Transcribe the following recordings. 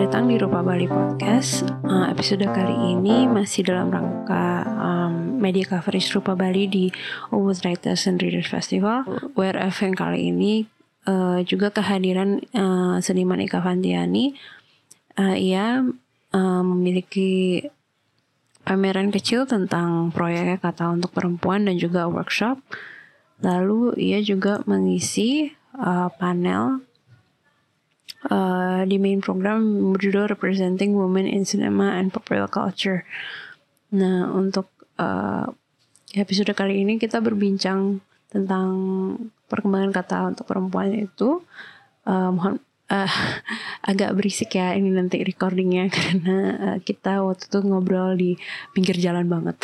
datang di Rupa Bali Podcast. Uh, episode kali ini masih dalam rangka um, media coverage Rupa Bali di Ubud Writers and Readers Festival. Where event kali ini uh, juga kehadiran uh, seniman Ika Fantiani. Uh, ia uh, memiliki pameran kecil tentang proyek kata untuk perempuan dan juga workshop. Lalu ia juga mengisi uh, panel uh, di main program berjudul Representing Women in Cinema and Popular Culture. Nah, untuk uh, episode kali ini kita berbincang tentang perkembangan kata untuk perempuan itu. Uh, mohon uh, agak berisik ya ini nanti recordingnya karena uh, kita waktu itu ngobrol di pinggir jalan banget.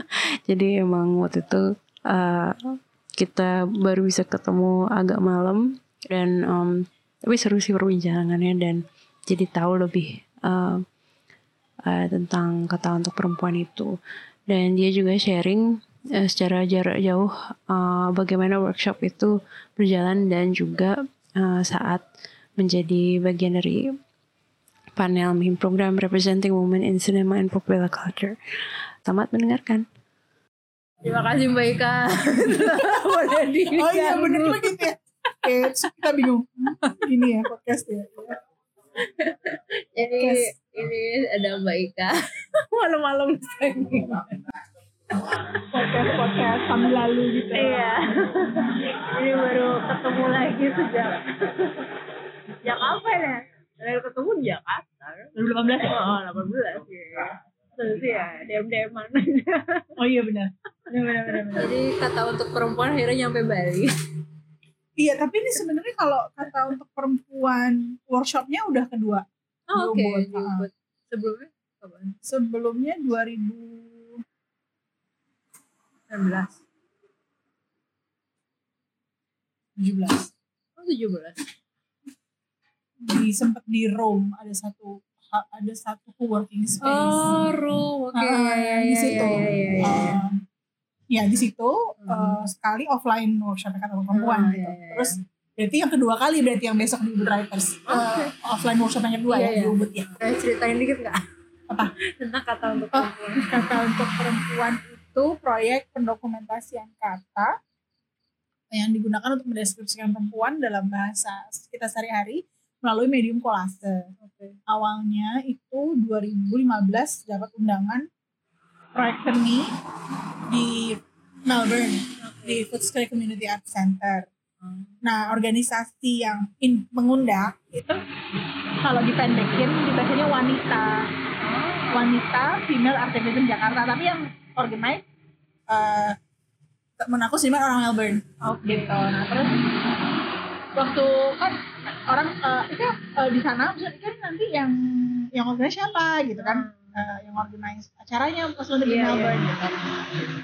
Jadi emang waktu itu uh, kita baru bisa ketemu agak malam dan um, tapi seru sih perbincangannya dan jadi tahu lebih uh, uh, tentang kata untuk perempuan itu dan dia juga sharing uh, secara jarak jauh uh, bagaimana workshop itu berjalan dan juga uh, saat menjadi bagian dari panel main program Representing Women in Cinema and Popular Culture. Selamat mendengarkan. Terima kasih Mbak Ika. oh iya bener lagi ya kayak kita bingung gini ya podcast ya jadi podcast. ini ada Mbak Ika malam-malam ini podcast podcast sambil lalu gitu iya ini baru ketemu lagi sejak sejak apa ya dari ketemu di Jakarta 2018 ya? Oh, 18 ya. Terus ya, DM-DM mana Oh iya benar. Benar, benar, benar. Jadi kata untuk perempuan akhirnya nyampe Bali. Iya, tapi ini sebenarnya kalau kata untuk perempuan workshopnya udah kedua. Oh, Oke, okay. uh, sebelumnya kapan? Sebelumnya 2019. 17. Oh, 17. Di sempat di Rome ada satu ada satu co-working space. Oh, Rome. Oke, okay. uh, ya, di situ. Ya, ya, ya, ya. Uh, ya di situ hmm. uh, sekali offline workshop kata perempuan hmm, gitu. Iya, iya. Terus berarti yang kedua kali berarti yang besok di Ubud Writers uh, offline workshop yang kedua iya, ya iya. di Ubud ya. Eh, ceritain dikit nggak? Apa? Tentang kata untuk oh, perempuan. Kata untuk perempuan itu proyek pendokumentasian kata yang digunakan untuk mendeskripsikan perempuan dalam bahasa kita sehari-hari melalui medium kolase. Okay. Awalnya itu 2015 dapat undangan proyek seni di Melbourne di Footscray Community Art Center. Nah, organisasi yang in, mengundang itu kalau dipendekin dibacanya wanita. Wanita Female Activism Jakarta, tapi yang organize uh, temen aku sih orang Melbourne. Oh, gitu. Nah, terus waktu kan orang uh, itu uh, di sana maksudnya kan nanti yang yang organize siapa gitu kan uh, yang organize acaranya pas udah di yeah, Melbourne yeah. gitu.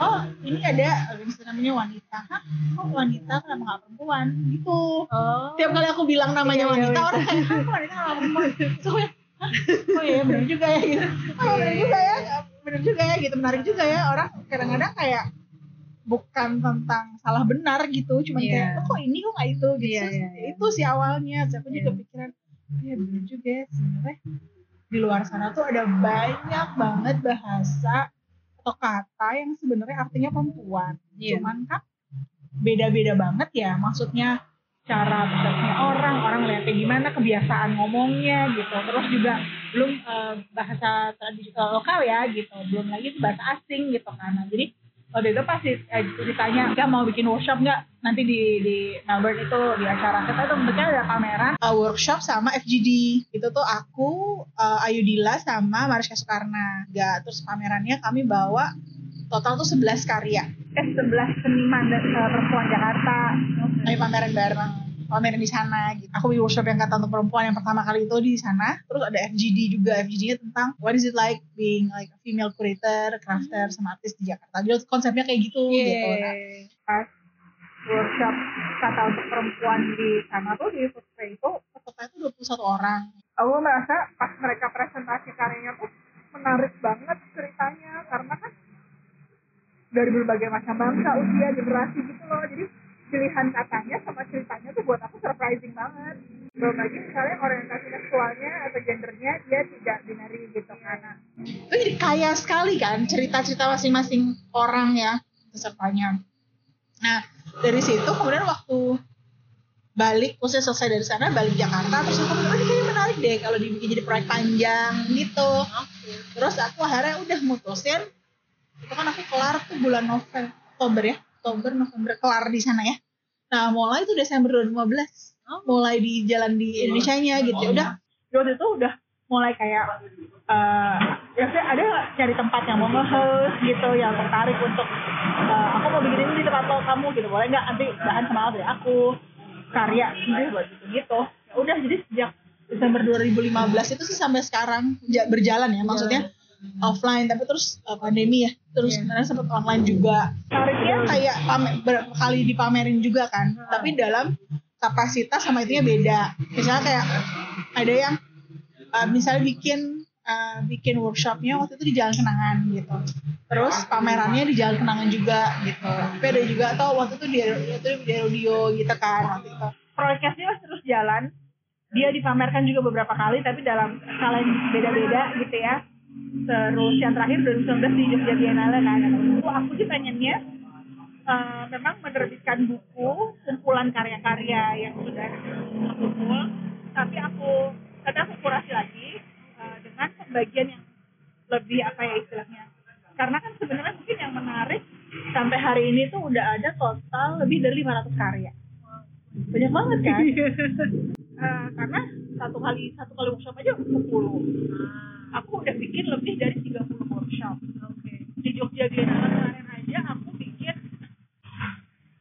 Oh ini ada organisasi namanya wanita. Hah? Kok wanita kenapa nggak perempuan? Gitu. Oh. Tiap kali aku bilang namanya yeah, wanita yeah, orang kayak ah, wanita nggak perempuan. So oh iya benar juga ya gitu. Oh benar juga ya, benar juga ya gitu menarik juga ya orang kadang-kadang kayak bukan tentang salah benar gitu, cuman yeah. kayak oh, kok ini kok nggak itu gitu. Yeah, yeah, yeah. Itu sih awalnya. Saya aku juga pikiran, oh, ya benar juga ya sebenarnya di luar sana tuh ada banyak banget bahasa atau kata yang sebenarnya artinya perempuan. Yeah. Cuman kan beda-beda banget ya. Maksudnya cara persepsinya orang, orang lihatnya gimana, kebiasaan ngomongnya gitu. Terus juga belum uh, bahasa tradisional lokal ya gitu. Belum lagi bahasa asing gitu kan. Nah, jadi waktu itu pasti eh, ditanya dia mau bikin workshop nggak? Nanti di di Melbourne itu di acara. Kita itu bentuknya ada pameran uh, workshop sama FGD itu tuh aku uh, Ayu Dila sama Mariska Soekarna. Ya terus pamerannya kami bawa total tuh 11 karya. Eh 11 seniman dan uh, perempuan Jakarta. Kami pameran bareng pameran di sana gitu. Aku di workshop yang kata untuk perempuan yang pertama kali itu di sana. Terus ada FGD juga. FGD-nya tentang what is it like being like a female curator, crafter, sama artis di Jakarta. Jadi konsepnya kayak gitu yeah. gitu. Nah, pas workshop kata untuk perempuan di sana tuh di Foodspray itu peserta itu 21 orang. Aku merasa pas mereka presentasi karyanya tuh menarik banget ceritanya karena kan dari berbagai macam bangsa, usia, generasi gitu loh. Jadi pilihan katanya sama ceritanya tuh buat aku surprising banget. Belum lagi misalnya orientasi seksualnya atau gendernya dia tidak binari gitu karena itu jadi kaya sekali kan cerita-cerita masing-masing orang ya pesertanya. Nah dari situ kemudian waktu balik usai selesai dari sana balik Jakarta terus aku bilang "Oh, ini kayaknya menarik deh kalau dibikin jadi proyek panjang gitu. Terus aku akhirnya udah mutusin itu kan aku kelar tuh bulan November Oktober ya Oktober November kelar di sana ya. Nah mulai itu Desember 2015 mulai di jalan di Indonesia nya gitu ya. Udah waktu itu udah mulai kayak eh ya saya ada cari tempat yang mau nge-host gitu yang tertarik untuk eh, aku mau bikin ini di tempat lo kamu gitu. Boleh nggak nanti bahan sama dari aku karya sendiri buat gitu gitu. Ya udah jadi sejak Desember 2015 itu sih sampai sekarang ja- berjalan ya maksudnya offline tapi terus eh, pandemi ya. Terus sebenarnya sempat online juga. Tarifnya kayak pamer, berapa kali dipamerin juga kan. Tapi dalam kapasitas sama itunya beda. Misalnya kayak ada yang uh, misalnya bikin uh, bikin workshopnya waktu itu di Jalan Kenangan gitu. Terus pamerannya di Jalan Kenangan juga gitu. Tapi ada juga atau waktu itu di, itu di rodeo gitu kan waktu itu. Proyeknya masih terus jalan dia dipamerkan juga beberapa kali tapi dalam skala yang beda-beda gitu ya terus yang terakhir 2019 di Jogja Biennale kan. Aku sih pengennya eh, memang menerbitkan buku kumpulan karya-karya yang sudah terkumpul tapi aku tapi aku kurasi lagi eh, dengan pembagian yang lebih apa ya istilahnya karena kan sebenarnya mungkin yang menarik sampai hari ini tuh udah ada total lebih dari 500 karya. Banyak banget kan? Eh, karena satu kali satu kali workshop aja 10 aku udah bikin lebih dari 30 workshop. Di Jogja Biennale kemarin aja aku bikin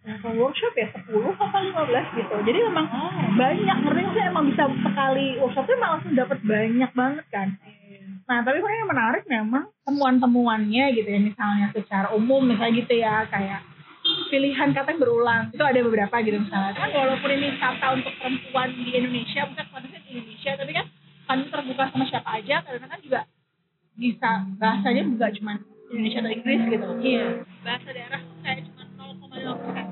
berapa workshop ya? 10 apa 15 gitu. Jadi memang banyak ngerti sih emang bisa sekali workshopnya emang langsung dapat banyak banget kan. Nah tapi sebenarnya yang menarik memang temuan-temuannya gitu ya misalnya secara umum misalnya gitu ya kayak pilihan kata yang berulang. Itu ada beberapa gitu misalnya. Kan walaupun ini kata untuk perempuan di Indonesia bukan konteksnya di Indonesia tapi kan kan terbuka sama siapa aja karena kan juga bisa bahasanya juga cuma Indonesia atau Inggris gitu. Iya bahasa daerah tuh kayak cuma 0,5 persen.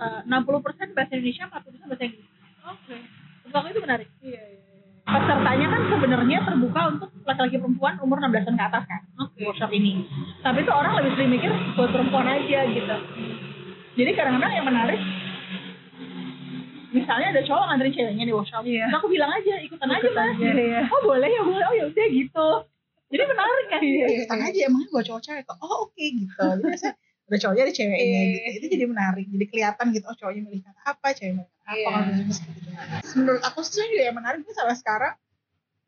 Enam puluh persen bahasa Indonesia 40 persen bahasa Inggris. Oke. Menurut aku itu menarik. Iya, pesertanya kan sebenarnya terbuka untuk laki-laki perempuan umur 16 tahun ke atas kan workshop ini. Tapi itu orang lebih sering mikir buat perempuan aja gitu. Jadi kadang-kadang yang menarik misalnya ada cowok nganterin ceweknya di workshop terus aku bilang aja ikutan aja mas. oh boleh ya boleh. Oh ya udah gitu. Jadi menarik kan? ikutan aja emangnya buat cowok cewek kok? Oh oke gitu. Jadi biasanya ada cowoknya ada ceweknya gitu. Itu jadi menarik jadi kelihatan gitu oh cowoknya milih kata apa ceweknya milih kata apa kalau gitu gitu. Menurut aku sih juga yang menarik ini sampai sekarang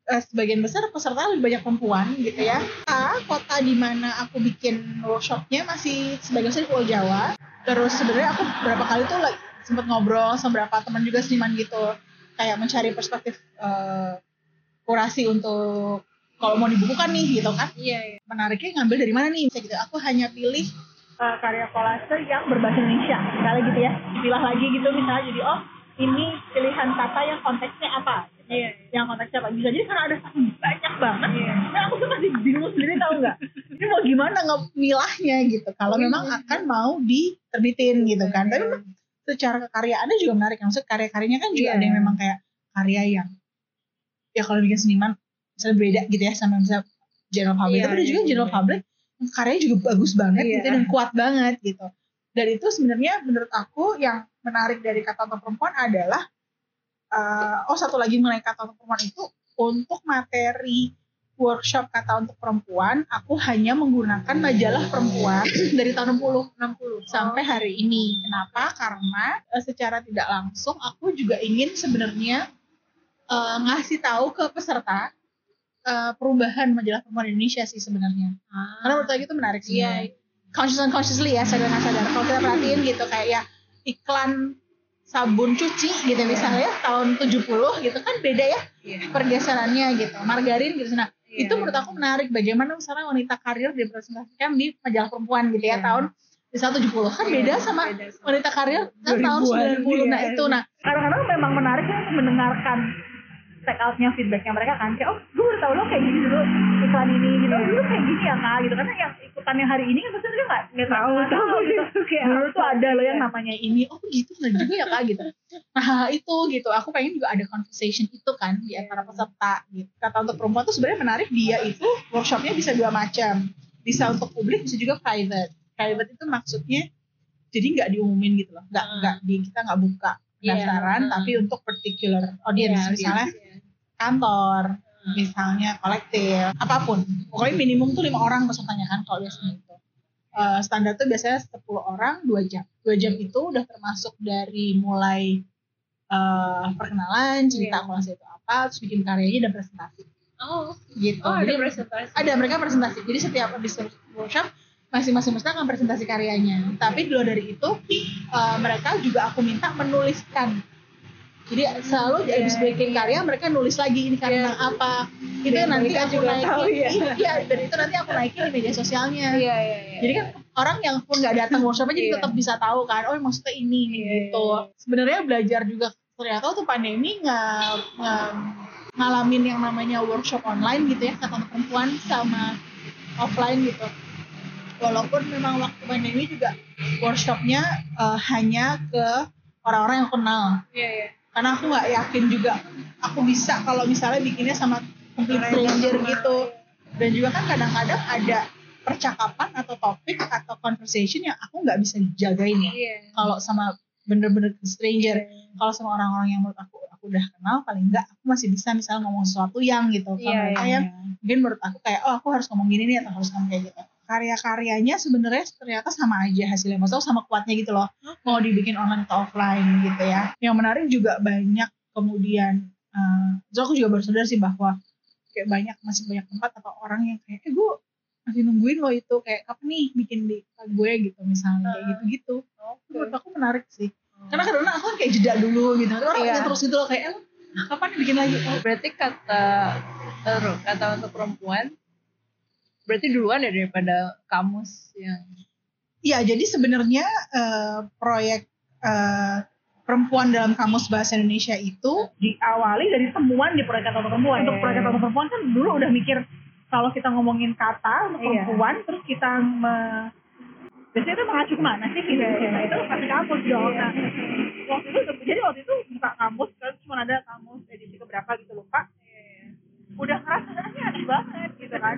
eh, sebagian besar peserta lebih banyak perempuan gitu ya. Ah, kota di mana aku bikin workshopnya masih sebagian besar di Pulau Jawa. Terus sebenarnya aku beberapa kali tuh like, sempet ngobrol sama beberapa teman juga seniman gitu, kayak mencari perspektif eh, kurasi untuk kalau mau dibukukan nih gitu kan. Iya, iya. Menariknya ngambil dari mana nih? Misalnya gitu. Aku hanya pilih eh, karya kolase yang berbahasa Indonesia, misalnya gitu ya. Dipilah lagi gitu misalnya jadi oh ini pilihan kata yang konteksnya apa? Iya. Yang konteksnya apa? Bisa jadi karena ada banyak banget. Nah aku tuh masih bingung sendiri tau nggak? Ini mau gimana ngemilahnya gitu? Kalau memang akan mau diterbitin gitu kan. Tapi memang secara kekaryaannya juga menarik. Maksudnya karya-karyanya kan juga ada yang memang kayak karya yang ya kalau bikin seniman misalnya beda gitu ya sama misalnya general public. Tapi ada juga general public yang karyanya juga bagus banget gitu dan kuat banget gitu. Dan itu sebenarnya menurut aku yang menarik dari kata untuk perempuan adalah eh, oh satu lagi mengenai kata untuk perempuan itu untuk materi workshop kata untuk perempuan aku hanya menggunakan majalah perempuan dari tahun 60 60 sampai hari ini. Kenapa? Karena eh, secara tidak langsung aku juga ingin sebenarnya eh, ngasih tahu ke peserta eh, perubahan majalah perempuan Indonesia sih sebenarnya. Karena menurut aku itu menarik sih. Conscious unconsciously ya sadar nggak sadar. Kalau kita perhatiin gitu kayak ya iklan sabun cuci gitu misalnya tahun 70 gitu kan beda ya pergeserannya gitu margarin gitu nah itu menurut aku menarik. Bagaimana misalnya wanita karir dipresentasikan di majalah perempuan gitu ya tahun di 70 kan beda sama wanita karir kan tahun 90 nah itu nah. Kadang-kadang memang menarik ya mendengarkan check outnya feedbacknya mereka kan kayak oh gue baru tau lo kayak gini dulu iklan ini gitu. Oh, dulu kayak gini ya kak gitu. Karena yang ikutan yang hari ini kan pasti mereka nggak nggak tahu tahu. gitu. Kayak dulu tuh apa ada loh gitu yang ya. namanya ini oh gitu benar juga ya kak gitu. Nah itu gitu aku pengen juga ada conversation itu kan di antara peserta gitu. Kata untuk perempuan tuh sebenarnya menarik dia itu workshopnya bisa dua macam. Bisa untuk publik bisa juga private. Private itu maksudnya jadi nggak diumumin gitu loh nggak Hmm. nggak di kita nggak buka pendaftaran hmm. tapi untuk particular audience Iya, misalnya iya. kantor misalnya kolektif apa pun. Pokoknya minimum tuh lima orang pesertanya kan kalau biasanya itu Eh, standar tuh biasanya 10 orang dua jam. Dua jam itu udah termasuk dari mulai eh, perkenalan cerita Iya. kelas itu apa terus bikin karyanya dan presentasi. Oh gitu. oh ada Jadi presentasi. ada mereka presentasi. Jadi setiap setiap workshop masing-masing peserta akan presentasi karyanya. Tapi di luar dari itu eh, mereka juga aku minta menuliskan. Jadi selalu di habis breaking karya mereka nulis lagi ini karya tentang apa. Itu Dan yang nanti mereka aku juga naikin. tahu, ya. iya dan itu nanti aku naikin di media sosialnya. Iya iya iya. Jadi kan orang yang pun nggak datang workshop aja Iya. tetap bisa tahu kan oh maksudnya ini nih Iya, gitu. iya. sebenarnya belajar juga ternyata tuh pandemi nggak nggak- ngalamin yang namanya workshop online gitu ya kata perempuan sama offline gitu walaupun memang waktu pandemi juga workshopnya eh, hanya ke orang-orang yang kenal. Iya iya. Karena aku nggak yakin juga aku bisa kalau misalnya bikinnya sama complete stranger gitu. Dan juga kan kadang-kadang ada percakapan atau topik atau conversation yang aku nggak bisa jagain ya iya. Kalau sama bener-bener stranger kalau sama orang-orang yang menurut aku aku udah kenal paling enggak aku masih bisa misalnya ngomong sesuatu yang gitu. Kalau mereka iya, yang mungkin menurut aku kayak oh aku harus ngomong gini nih atau harus ngomong kayak gitu karya-karyanya sebenarnya ternyata sama aja hasilnya. Maksudnya sama kuatnya gitu loh. Mau dibikin online atau offline gitu ya. Yang menarik juga banyak kemudian so aku juga baru sadar sih bahwa kayak banyak masih banyak tempat atau orang yang kayak eh gue masih nungguin lo itu. Kayak kapan nih bikin di gue gitu misalnya kayak gitu-gitu. Oke. Menurut aku menarik sih. Karena kadang aku kan kayak jeda dulu gitu. Orang Iya. yang terus gitu loh kayak "Eh, kapan nih bikin lagi? Oh, berarti kata eh, kata untuk perempuan berarti duluan ya daripada kamus yang Iya, jadi sebenarnya eh, proyek eh, perempuan dalam kamus bahasa Indonesia itu diawali dari temuan di proyek kata perempuan. Untuk Iya. proyek kata perempuan kan dulu udah mikir kalau kita ngomongin kata untuk Iya. perempuan, terus kita me, biasanya itu mengacu ke mana sih gitu? Iya, iya, Nah, itu iya. pasti kamus dong. Nah, waktu itu jadi waktu itu buka kamus kan cuma ada kamus edisi keberapa gitu lupa. Udah ngerasa ini aneh banget gitu kan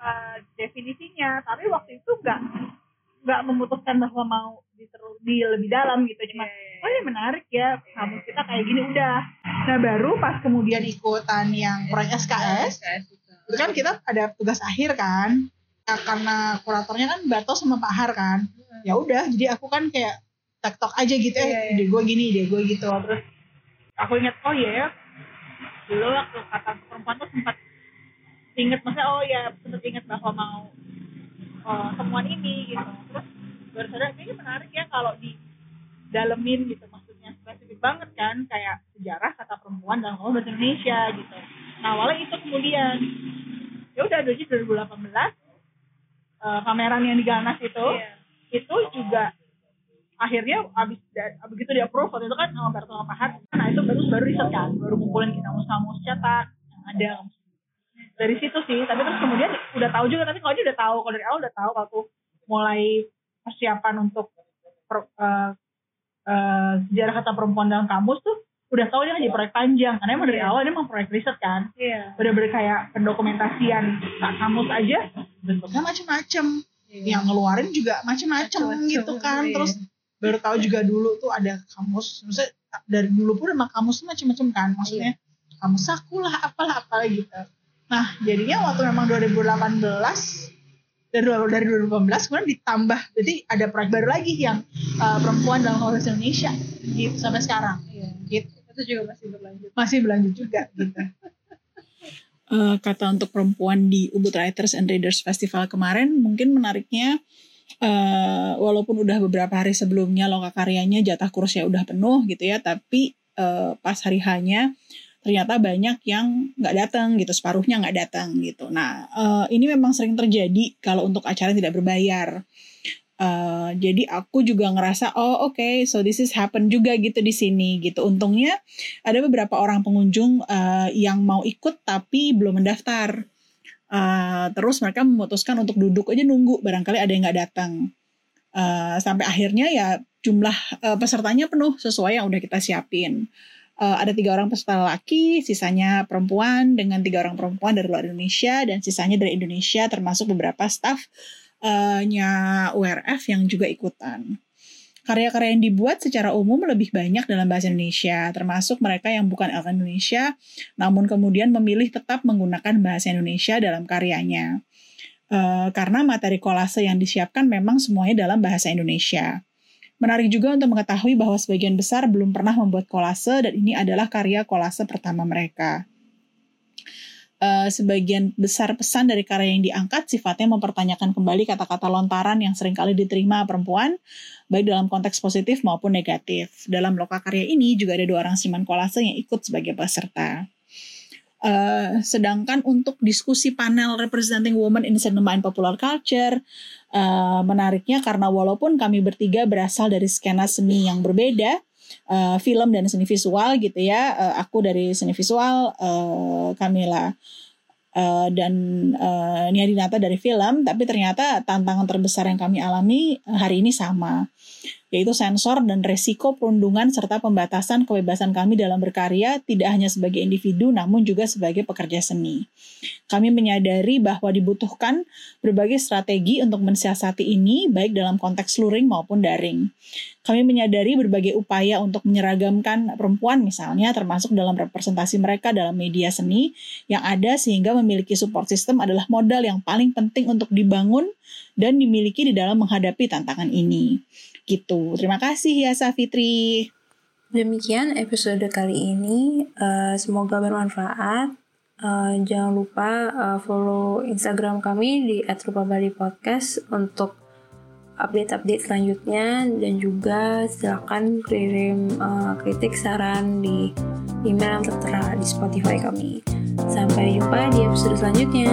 eh, definisinya, tapi waktu itu nggak nggak memutuskan bahwa mau diteru- di lebih dalam gitu. Cuma oh ini menarik ya kamus kita kayak gini udah. Nah baru pas kemudian ikutan yang proyek SKS itu kan kita ada tugas akhir kan. Ya, karena kuratornya kan Bato sama Pak Har kan. Ya udah jadi aku kan kayak tektok aja gitu eh iya. ide gue gini ide gue gitu. Terus aku ingat oh iya ya. Dulu waktu kata perempuan tuh sempat inget maksudnya oh ya sempat inget bahwa mau oh, temuan ini gitu. Terus baru sadar kayaknya menarik ya kalau di dalemin gitu. Maksudnya spesifik banget kan kayak sejarah kata perempuan dalam ngomong bahasa Indonesia gitu. Nah awalnya itu kemudian ya udah jadi 2018 eh, pameran yang di Ganas itu Iya. itu juga akhirnya abis begitu di approve waktu itu kan sama Berto sama Pahat nah itu baru baru riset kan baru ngumpulin kita kamus cetak yang ada dari situ sih. Tapi terus kemudian udah tahu juga tapi kalau dia udah tahu kalau dari awal udah tahu waktu mulai persiapan untuk per- eh, eh, sejarah kata perempuan dalam kamus tuh udah tahu dia ngaji proyek panjang. Karena emang dari Iya. awal dia emang proyek riset kan. Iya. Bener-bener kayak pendokumentasian tak kamus aja bentuknya macem-macem. Yang ngeluarin juga macem-macem gitu kan. iya. terus baru tahu juga dulu tuh ada kamus maksudnya dari dulu pun emang kamus macem-macem kan. Maksudnya kamus saku lah apalah apalah gitu nah jadinya waktu memang 2018 dari dari 2018 kemudian ditambah. Jadi ada proyek baru lagi yang uh, perempuan dalam bahasa Indonesia gitu sampai sekarang. Iya. Gitu. Itu juga masih berlanjut. Masih berlanjut juga gitu. Eh, kata untuk perempuan di Ubud Writers and Readers Festival kemarin mungkin menariknya eh, walaupun udah beberapa hari sebelumnya loka karyanya jatah kursinya udah penuh gitu ya tapi eh, pas hari hanya ternyata banyak yang nggak datang gitu separuhnya nggak datang gitu nah eh, ini memang sering terjadi kalau untuk acara tidak berbayar Uh, jadi aku juga ngerasa oh oke okay, so this is happen juga gitu di sini gitu. Untungnya ada beberapa orang pengunjung uh, yang mau ikut tapi belum mendaftar. Uh, terus mereka memutuskan untuk duduk aja nunggu barangkali ada yang nggak datang. Uh, sampai akhirnya ya jumlah uh, pesertanya penuh sesuai yang udah kita siapin. Uh, ada tiga orang peserta laki, sisanya perempuan dengan tiga orang perempuan dari luar Indonesia dan sisanya dari Indonesia termasuk beberapa staff nya URF yang juga ikutan. Karya-karya yang dibuat secara umum lebih banyak dalam bahasa Indonesia, termasuk mereka yang bukan orang Indonesia, namun kemudian memilih tetap menggunakan bahasa Indonesia dalam karyanya. Uh, karena materi kolase yang disiapkan memang semuanya dalam bahasa Indonesia. Menarik juga untuk mengetahui bahwa sebagian besar belum pernah membuat kolase dan ini adalah karya kolase pertama mereka uh, sebagian besar pesan dari karya yang diangkat sifatnya mempertanyakan kembali kata-kata lontaran yang sering kali diterima perempuan, baik dalam konteks positif maupun negatif. Dalam loka karya ini juga ada dua orang seniman kolase yang ikut sebagai peserta. Uh, sedangkan untuk diskusi panel representing women in cinema and popular culture, uh, menariknya karena walaupun kami bertiga berasal dari skena seni yang berbeda, uh, film dan seni visual gitu ya. Uh, aku dari seni visual, uh, Camilla uh, dan uh, Nia Dinata dari film, tapi ternyata tantangan terbesar yang kami alami hari ini sama yaitu sensor dan resiko perundungan serta pembatasan kebebasan kami dalam berkarya tidak hanya sebagai individu namun juga sebagai pekerja seni. Kami menyadari bahwa dibutuhkan berbagai strategi untuk mensiasati ini baik dalam konteks luring maupun daring. Kami menyadari berbagai upaya untuk menyeragamkan perempuan misalnya termasuk dalam representasi mereka dalam media seni yang ada sehingga memiliki support system adalah modal yang paling penting untuk dibangun dan dimiliki di dalam menghadapi tantangan ini. Gitu. Terima kasih ya Safitri. Demikian episode kali ini. Uh, semoga bermanfaat. Uh, jangan lupa uh, follow Instagram kami di @rupabali_podcast untuk update-update selanjutnya dan juga silakan kirim uh, kritik saran di email yang tertera di Spotify kami. Sampai jumpa di episode selanjutnya.